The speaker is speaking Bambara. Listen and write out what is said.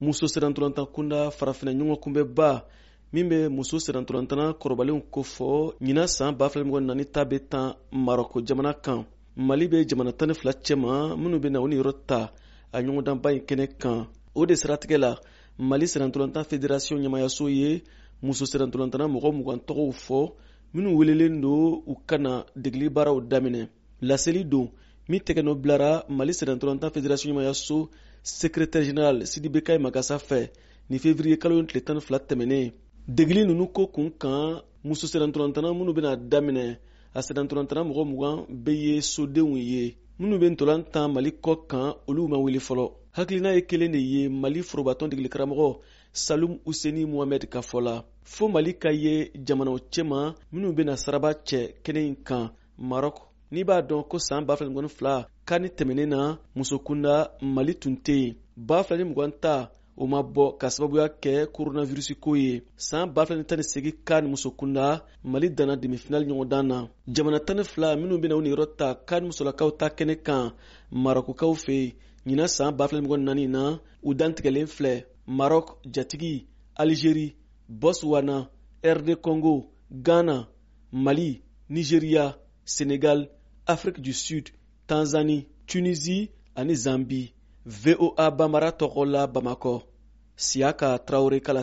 muso sirantolanta kunda farafinna ɲɔgɔn kunbɛba min bɛ muso sirantolantana kɔrɔbalenw kofɔ ɲinan san 2024 ta bɛ tan marɔko jamana kan mali bɛ jamana tan ni fila cɛma minnu bɛ na o niyɔrɔ ta a ɲɔgɔndanba in kɛnɛ kan o de siratigɛ la mali sirantolanta federasiyo ɲɛmayaso ye muso sirantolantana mɔgɔ mugan tɔgɔw fɔ minnu welelen don u kana degeli baaraw daminɛ laseli don min tɛgɛnɔ bilara mali sɛnɛdɔrɔnta federasiɲɛmayaso sekretɛri zeneral sidibe kayi magasa fɛ ni fevriye kalo ni tile tan ni fila tɛmɛnen degeli ninnu ko kun kan muso sɛnɛdɔrɔntana minnu bɛna daminɛ a sɛnɛdɔrɔntana mɔgɔ mugan bɛ ye sodenw ye minnu bɛ ntolan tan mali kɔ kan olu ma wuli fɔlɔ hakilina ye kelen de ye mali forobatɔn degilikaramɔgɔ salum useni mohamɛd ka fɔ la fo mali ka ye jamanaw cɛma minnu bɛna saraba cɛ kɛnɛ in kan marɔk n'i b'a dɔn ko saan b'a fila ni fila kani tɛmɛnen na musokunda mali tun tɛ yen b'a fila ni mugan ta o ma bɔ ka sababuya kɛ koronavirisi ko ye saan b'a fila ni tan ni segi ka ni musokunda mali dana demifinali ɲɔgɔndan na jamana tan ni fila minnu bɛna u niyɔrɔ ta ka ni musolakaw ta kɛnɛ kan marɔkukaw fɛ yen ɲina saan b'a fila ni mugan naani na u dantigɛlen filɛ marɔk jatigi alizeri bɔsuwana rd congo ghana Mali, Nigeria, Sénégal, Afrique du Sud, Tanzanie, Tunisie ani Zambie. VOA Bamara Tokola Bamako. Siaka Traoré Kala